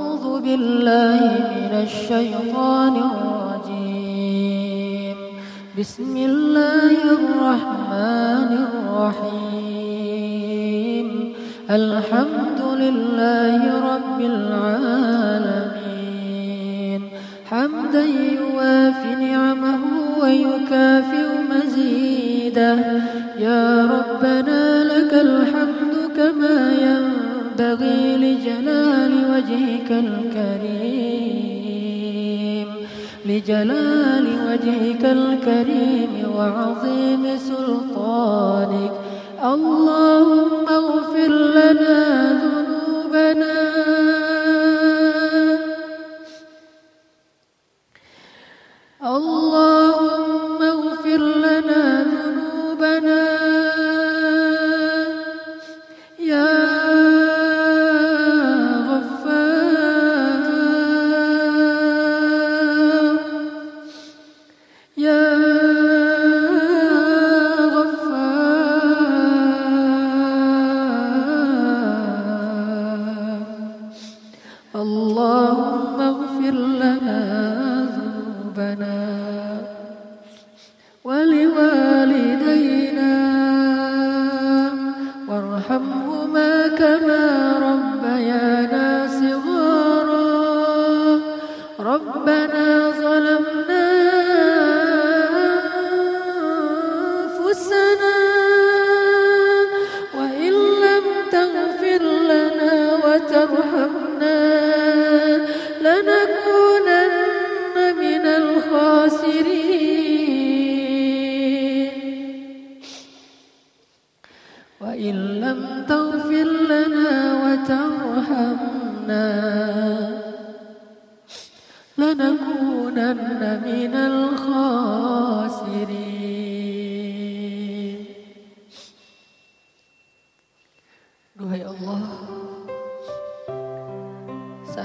أعوذ بالله من الشيطان الرجيم. بسم الله الرحمن الرحيم. الحمد لله رب العالمين. حمدا يوافي نعمه ويكافئ مزيده. يا ربنا لك الحمد كما ينبغي لجلال وجهك الكريم. لجلال وجهك الكريم وعظيم سلطانك. اللهم اغفر لنا ذنوبنا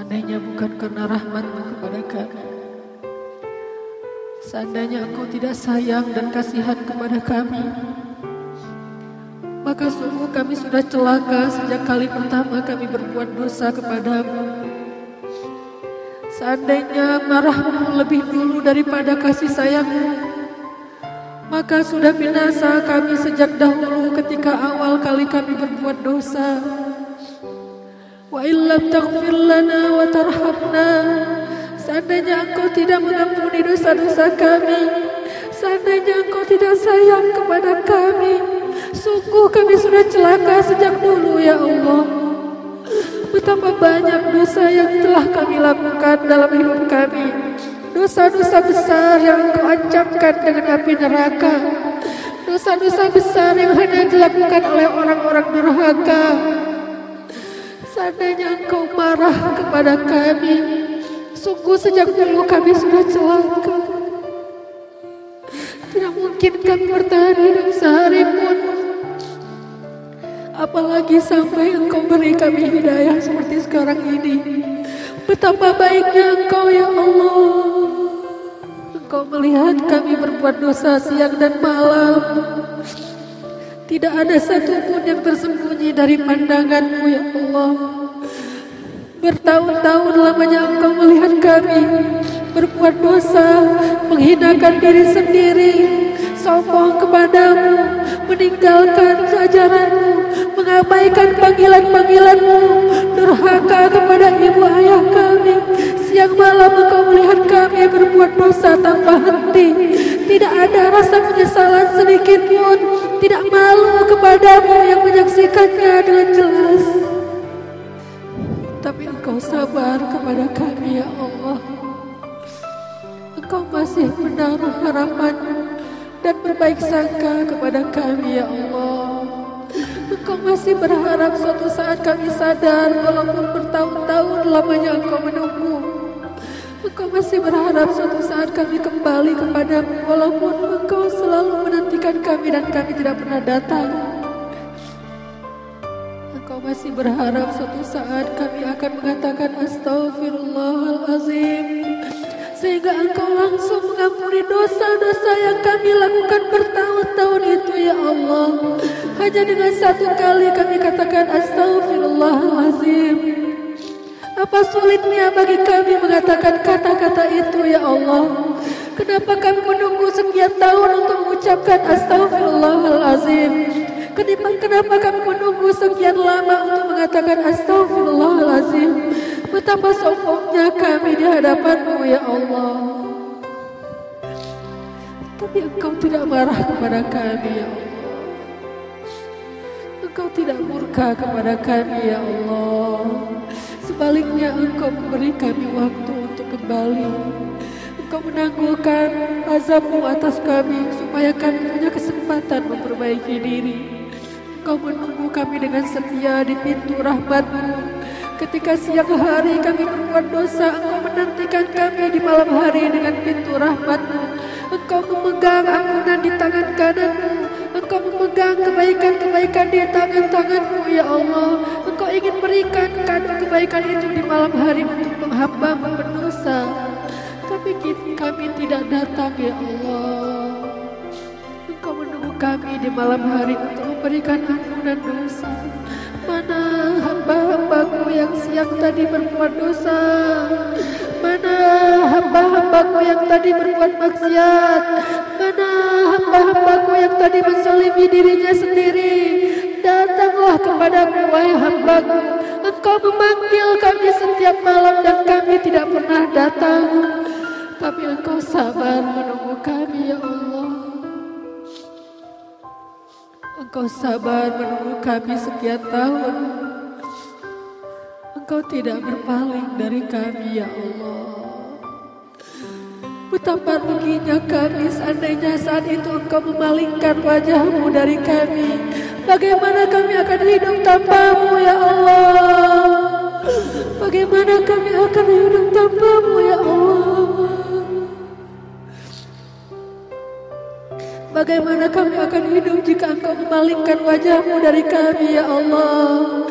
Seandainya bukan karena rahmatmu kepada kami. Seandainya engkau tidak sayang dan kasihan kepada kami. Maka sungguh kami sudah celaka sejak kali pertama kami berbuat dosa kepadamu. Seandainya marahmu lebih dulu daripada kasih sayangmu maka sudah binasa kami sejak dahulu ketika awal kali kami berbuat dosa. Wa illam taghfir lana wa tarhamna. Seandainya engkau tidak mengampuni dosa-dosa kami. Seandainya engkau tidak sayang kepada kami. Sungguh kami sudah celaka sejak dulu ya Allah. Betapa banyak dosa yang telah kami lakukan dalam hidup kami. Dosa-dosa besar yang engkau ancamkan dengan api neraka. Dosa-dosa besar yang hanya dilakukan oleh orang-orang durhaka. Seandainya engkau marah kepada kami, sungguh sejak dulu kami sudah celaka. Tidak mungkin kami bertahan hidup sehari pun. Apalagi sampai engkau beri kami hidayah seperti sekarang ini. Betapa baiknya engkau ya Allah. Engkau melihat kami berbuat dosa siang dan malam. Tidak ada satupun yang tersembunyi dari pandanganmu ya Allah. Bertahun-tahun lamanya engkau melihat kami berbuat dosa, menghinakan diri sendiri, sombong kepadamu, meninggalkan ajaranmu, mengabaikan panggilan-panggilanmu, durhaka kepada ibu ayah kami. Siang malam engkau melihat kami berbuat dosa tanpa henti. Tidak ada rasa penyesalan sedikit pun. Tidak malu kepadamu yang menyaksikannya dengan jelas. Tapi engkau sabar kepada kami ya Allah. Engkau masih menaruh harapan dan berbaik sangka kepada kami ya Allah. Engkau masih berharap suatu saat kami sadar walaupun bertahun-tahun lamanya engkau menunggu. Engkau masih berharap suatu saat kami kembali kepadamu walaupun engkau selalu menantikan kami dan kami tidak pernah datang. Engkau masih berharap suatu saat kami akan mengatakan astagfirullahalazim sehingga engkau langsung mengampuni dosa-dosa yang kami lakukan bertahun-tahun itu ya Allah. Hanya dengan satu kali kami katakan astagfirullahalazim. Apa sulitnya bagi kami mengatakan kata-kata itu ya Allah? Kenapa kami menunggu sekian tahun untuk mengucapkan astagfirullahalazim? Kenapa, kenapa kami menunggu sekian lama untuk mengatakan astagfirullahalazim? Betapa sombongnya kami di hadapanmu ya Allah. Tapi engkau tidak marah kepada kami ya Allah. Engkau tidak murka kepada kami ya Allah. Sebaliknya engkau memberi kami waktu untuk kembali. Engkau menangguhkan azabmu atas kami supaya kami punya kesempatan memperbaiki diri. Engkau menunggu kami dengan setia di pintu rahmatmu. Ketika siang hari kami berbuat dosa, Engkau menantikan kami di malam hari dengan pintu rahmatmu. Engkau memegang ampunan di tangan kananmu. Engkau memegang kebaikan-kebaikan di tangan-tanganmu, ya Allah. Engkau ingin berikan kado kebaikan itu di malam hari untuk hamba berdosa. Tapi kami tidak datang, ya Allah. Engkau menunggu kami di malam hari untuk memberikan ampunan dosa. Mana hamba-hambaku yang siang tadi berbuat dosa? Mana hamba-hambaku yang tadi berbuat maksiat? Mana hamba-hambaku yang tadi menzalimi dirinya sendiri? Datanglah kepadaku, wahai hambaku. Engkau memanggil kami setiap malam dan kami tidak pernah datang. Tapi engkau sabar menunggu kami, ya Allah. Engkau sabar menunggu kami sekian tahun. Engkau tidak berpaling dari kami ya Allah. Betapa ruginya kami seandainya saat itu engkau memalingkan wajahmu dari kami. Bagaimana kami akan hidup tanpamu ya Allah. Bagaimana kami akan hidup tanpamu ya Allah. Bagaimana kami akan hidup jika engkau memalingkan wajahmu dari kami ya Allah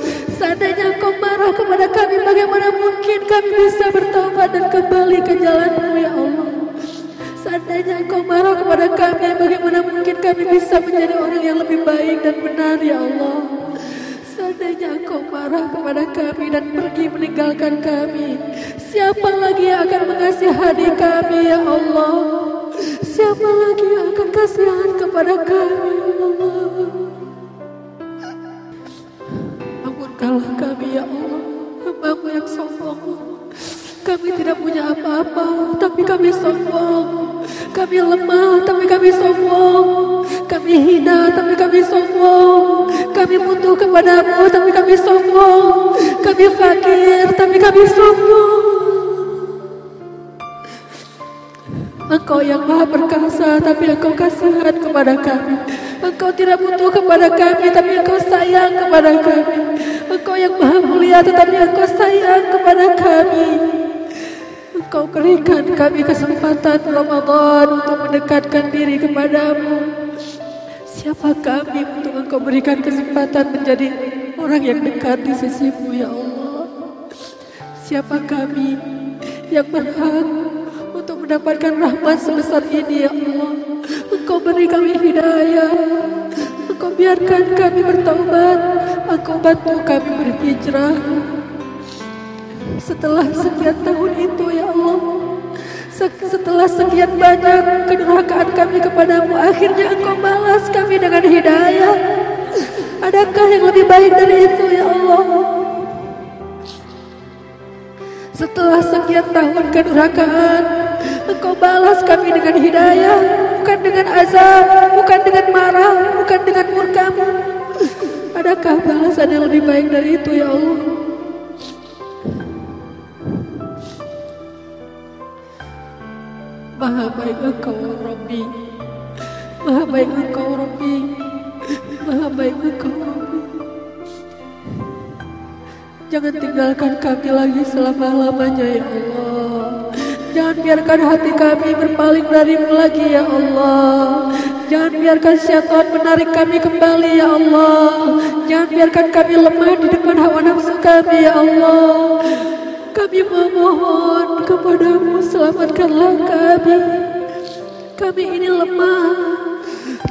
Seandainya engkau marah kepada kami Bagaimana mungkin kami bisa bertobat dan kembali ke jalanmu ya Allah? Seandainya engkau marah kepada kami Bagaimana mungkin kami bisa menjadi orang yang lebih baik dan benar ya Allah? Seandainya engkau marah kepada kami dan pergi meninggalkan kami Siapa lagi yang akan mengasihani kami ya Allah? Siapa lagi yang akan kasihan kepada kami ya Allah Ampunkanlah kami ya Allah. Hambamu yang sombong. Kami tidak punya apa-apa Tapi kami sombong. Kami lemah tapi kami sombong. Kami hina tapi kami sombong. Kami butuh kepadamu tapi kami sombong. Kami fakir tapi kami sombong. Engkau yang maha perkasa tapi engkau kasihan kepada kami Engkau tidak butuh kepada kami tapi engkau sayang kepada kami. Engkau yang maha mulia tetapi engkau sayang kepada kami. Engkau berikan kami kesempatan Ramadan untuk mendekatkan diri kepadamu. Siapa kami untuk engkau berikan kesempatan menjadi orang yang dekat di sisimu ya Allah? Siapa kami yang berhak untuk mendapatkan rahmat sebesar ini ya Allah. Engkau beri kami hidayah. Engkau biarkan kami bertobat. Engkau bantu kami berhijrah. Setelah sekian tahun itu ya Allah. Setelah sekian banyak kedurhakaan kami kepadamu, akhirnya engkau balas kami dengan hidayah. Adakah yang lebih baik dari itu ya Allah? Setelah sekian tahun kedurhakaan, Engkau balas kami dengan hidayah, bukan dengan azab, bukan dengan marah, bukan dengan murkamu. Adakah balasan yang lebih baik dari itu ya Allah? Maha baik engkau Rabbi Maha baik engkau Rabbi Maha baik engkau Rabbi Jangan tinggalkan kami lagi selama-lamanya ya Allah Jangan biarkan hati kami berpaling darimu lagi ya Allah. Jangan biarkan syaitan menarik kami kembali ya Allah. Jangan biarkan kami lemah di depan hawa nafsu kami ya Allah. Kami memohon kepadamu selamatkanlah kami. Kami ini lemah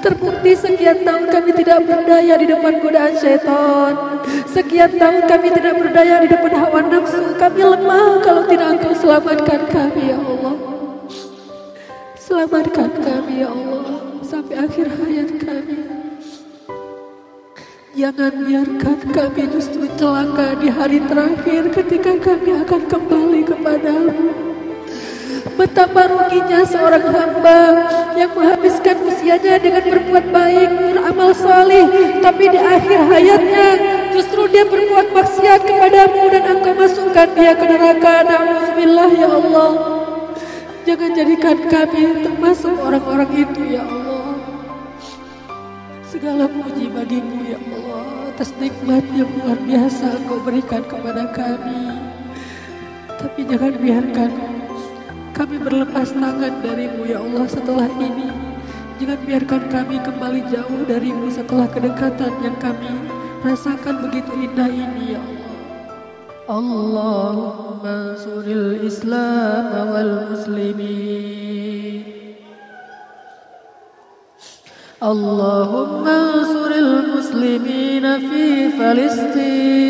Terbukti sekian tahun kami tidak berdaya di depan godaan setan. Sekian tahun kami tidak berdaya di depan hawa nafsu. Kami lemah kalau tidak engkau selamatkan kami ya Allah. Selamatkan kami ya Allah sampai akhir hayat kami. Jangan biarkan kami justru celaka di hari terakhir ketika kami akan kembali kepadamu. Betapa ruginya seorang hamba yang menghabiskan usianya dengan berbuat baik, beramal salih, tapi di akhir hayatnya justru dia berbuat maksiat kepadamu dan engkau masukkan dia ke neraka. Nauzubillah ya Allah. Jangan jadikan kami termasuk orang-orang itu ya Allah. Segala puji bagimu ya Allah atas nikmat yang luar biasa kau berikan kepada kami. Tapi jangan biarkan kami berlepas tangan darimu ya Allah setelah ini. Jangan biarkan kami kembali jauh darimu setelah kedekatan yang kami rasakan begitu indah ini ya Allah. Allahumma suril Islam wal muslimin. Allahumma suril muslimin fi Palestin.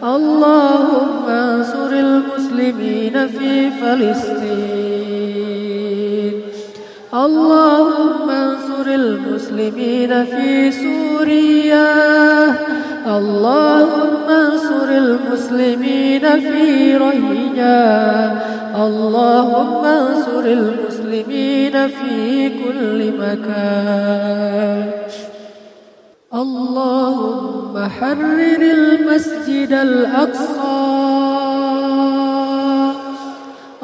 Allahumma المسلمين في فلسطين. اللهم انصر المسلمين في سوريا. اللهم انصر المسلمين في رهينيا اللهم انصر المسلمين في كل مكان. اللهم حرر المسجد الأقصى.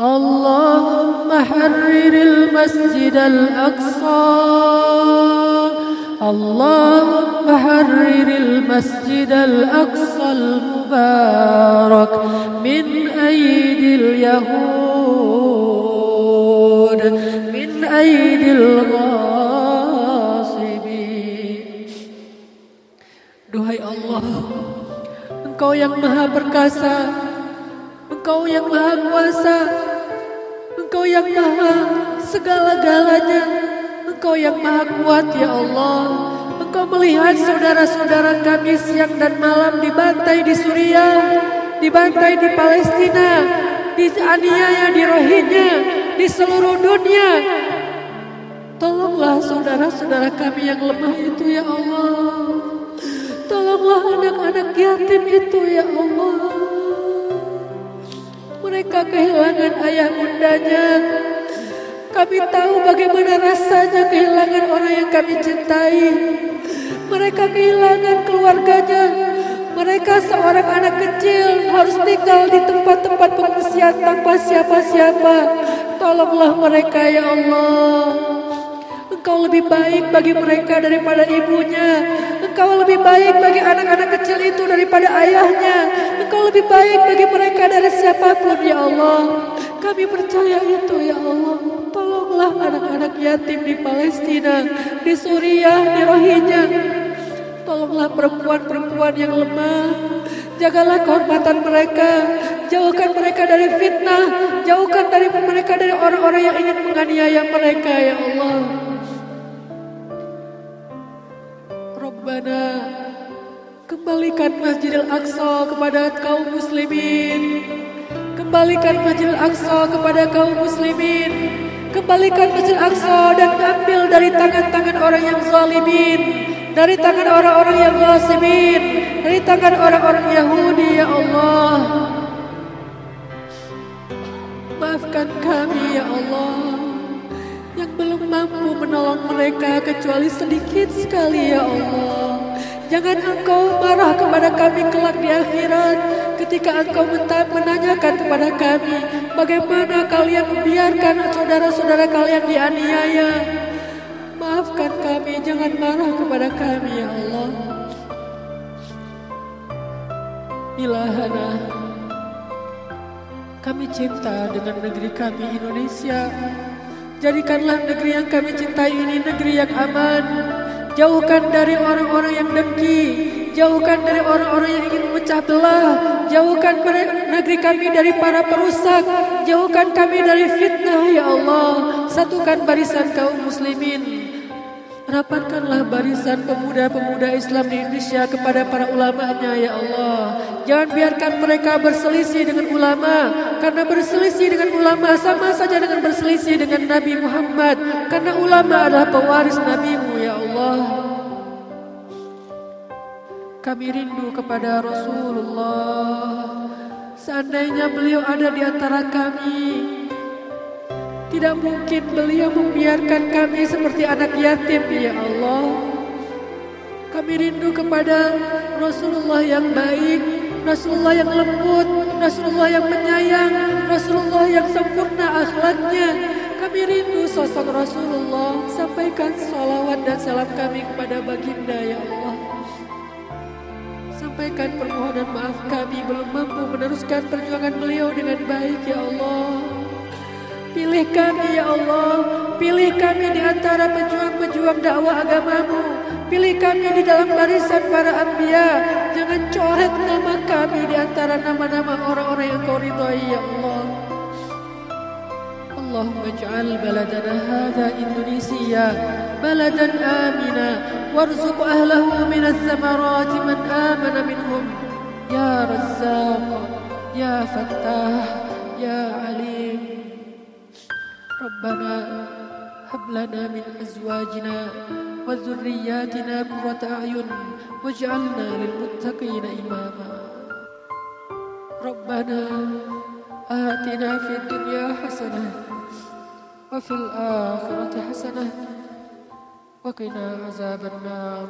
اللهم حرر المسجد الأقصى اللهم حرر المسجد الأقصى المبارك من أيدي اليهود من أيدي الغاصبين Duhai Allah Engkau yang maha perkasa Engkau yang maha kuasa Engkau yang maha segala-galanya. Engkau yang maha kuat ya Allah. Engkau melihat saudara-saudara kami siang dan malam dibantai di Suriah, dibantai di Palestina, dianiaya di Rohingya, di seluruh dunia. Tolonglah saudara-saudara kami yang lemah itu ya Allah. Tolonglah anak-anak yatim itu ya Allah. Mereka kehilangan ayah bundanya. Kami tahu bagaimana rasanya kehilangan orang yang kami cintai. Mereka kehilangan keluarganya. Mereka seorang anak kecil harus tinggal di tempat-tempat pengungsian tanpa siapa-siapa. Tolonglah mereka ya Allah. Engkau lebih baik bagi mereka daripada ibunya. Engkau lebih baik bagi anak-anak kecil itu daripada ayahnya. Engkau lebih baik bagi mereka dari siapa pun ya Allah. Kami percaya itu ya Allah. Tolonglah anak-anak yatim di Palestina, di Suriah, di Rohingya. Tolonglah perempuan-perempuan yang lemah. Jagalah kehormatan mereka. Jauhkan mereka dari fitnah. Jauhkan dari mereka dari orang-orang yang ingin menganiaya mereka ya Allah. Rabbana Kembalikan Masjidil Aqsa kepada kaum muslimin. Kembalikan Masjidil Aqsa kepada kaum muslimin. Kembalikan Masjid Aqsa dan ambil dari tangan-tangan orang yang zalimin Dari tangan orang-orang yang ghasibin Dari tangan orang-orang Yahudi ya Allah. Maafkan kami ya Allah belum mampu menolong mereka kecuali sedikit sekali ya Allah. Jangan engkau marah kepada kami kelak di akhirat ketika engkau menanyakan kepada kami bagaimana kalian membiarkan saudara-saudara kalian dianiaya. Maafkan kami, jangan marah kepada kami ya Allah. Ilahana, kami cinta dengan negeri kami Indonesia. Jadikanlah negeri yang kami cintai ini negeri yang aman. Jauhkan dari orang-orang yang dengki. Jauhkan dari orang-orang yang ingin terpecah belah. Jauhkan negeri kami dari para perusak. Jauhkan kami dari fitnah ya Allah. Satukan barisan kaum muslimin. Rapatkanlah barisan pemuda-pemuda Islam di Indonesia kepada para ulamanya ya Allah. Jangan biarkan mereka berselisih dengan ulama. Karena berselisih dengan ulama sama saja dengan berselisih dengan Nabi Muhammad. Karena ulama adalah pewaris Nabimu ya Allah. Kami rindu kepada Rasulullah. Seandainya beliau ada di antara kami, tidak mungkin beliau membiarkan kami seperti anak yatim ya Allah. Kami rindu kepada Rasulullah yang baik, Rasulullah yang lembut, Rasulullah yang menyayang, Rasulullah yang sempurna akhlaknya. Kami rindu sosok Rasulullah. Sampaikan salawat dan salam kami kepada baginda ya Allah. Sampaikan permohonan maaf kami belum mampu meneruskan perjuangan beliau dengan baik ya Allah. Pilih kami ya Allah, pilih kami di antara pejuang-pejuang dakwah agamamu. Pilih kami di dalam barisan para anbiya. Jangan coret nama kami di antara nama-nama orang-orang yang kau ridhai ya Allah. اللهم اجعل بلدنا هذا إندونيسيا بلدا آمنا وارزق أهله من الثمرات من آمن منهم يا رزاق يا فتاح يا عليم ربنا هب لنا من أزواجنا وذرياتنا قرة أعين واجعلنا للمتقين إماما. ربنا آتنا في الدنيا حسنة وفي الآخرة حسنة وقنا عذاب النار.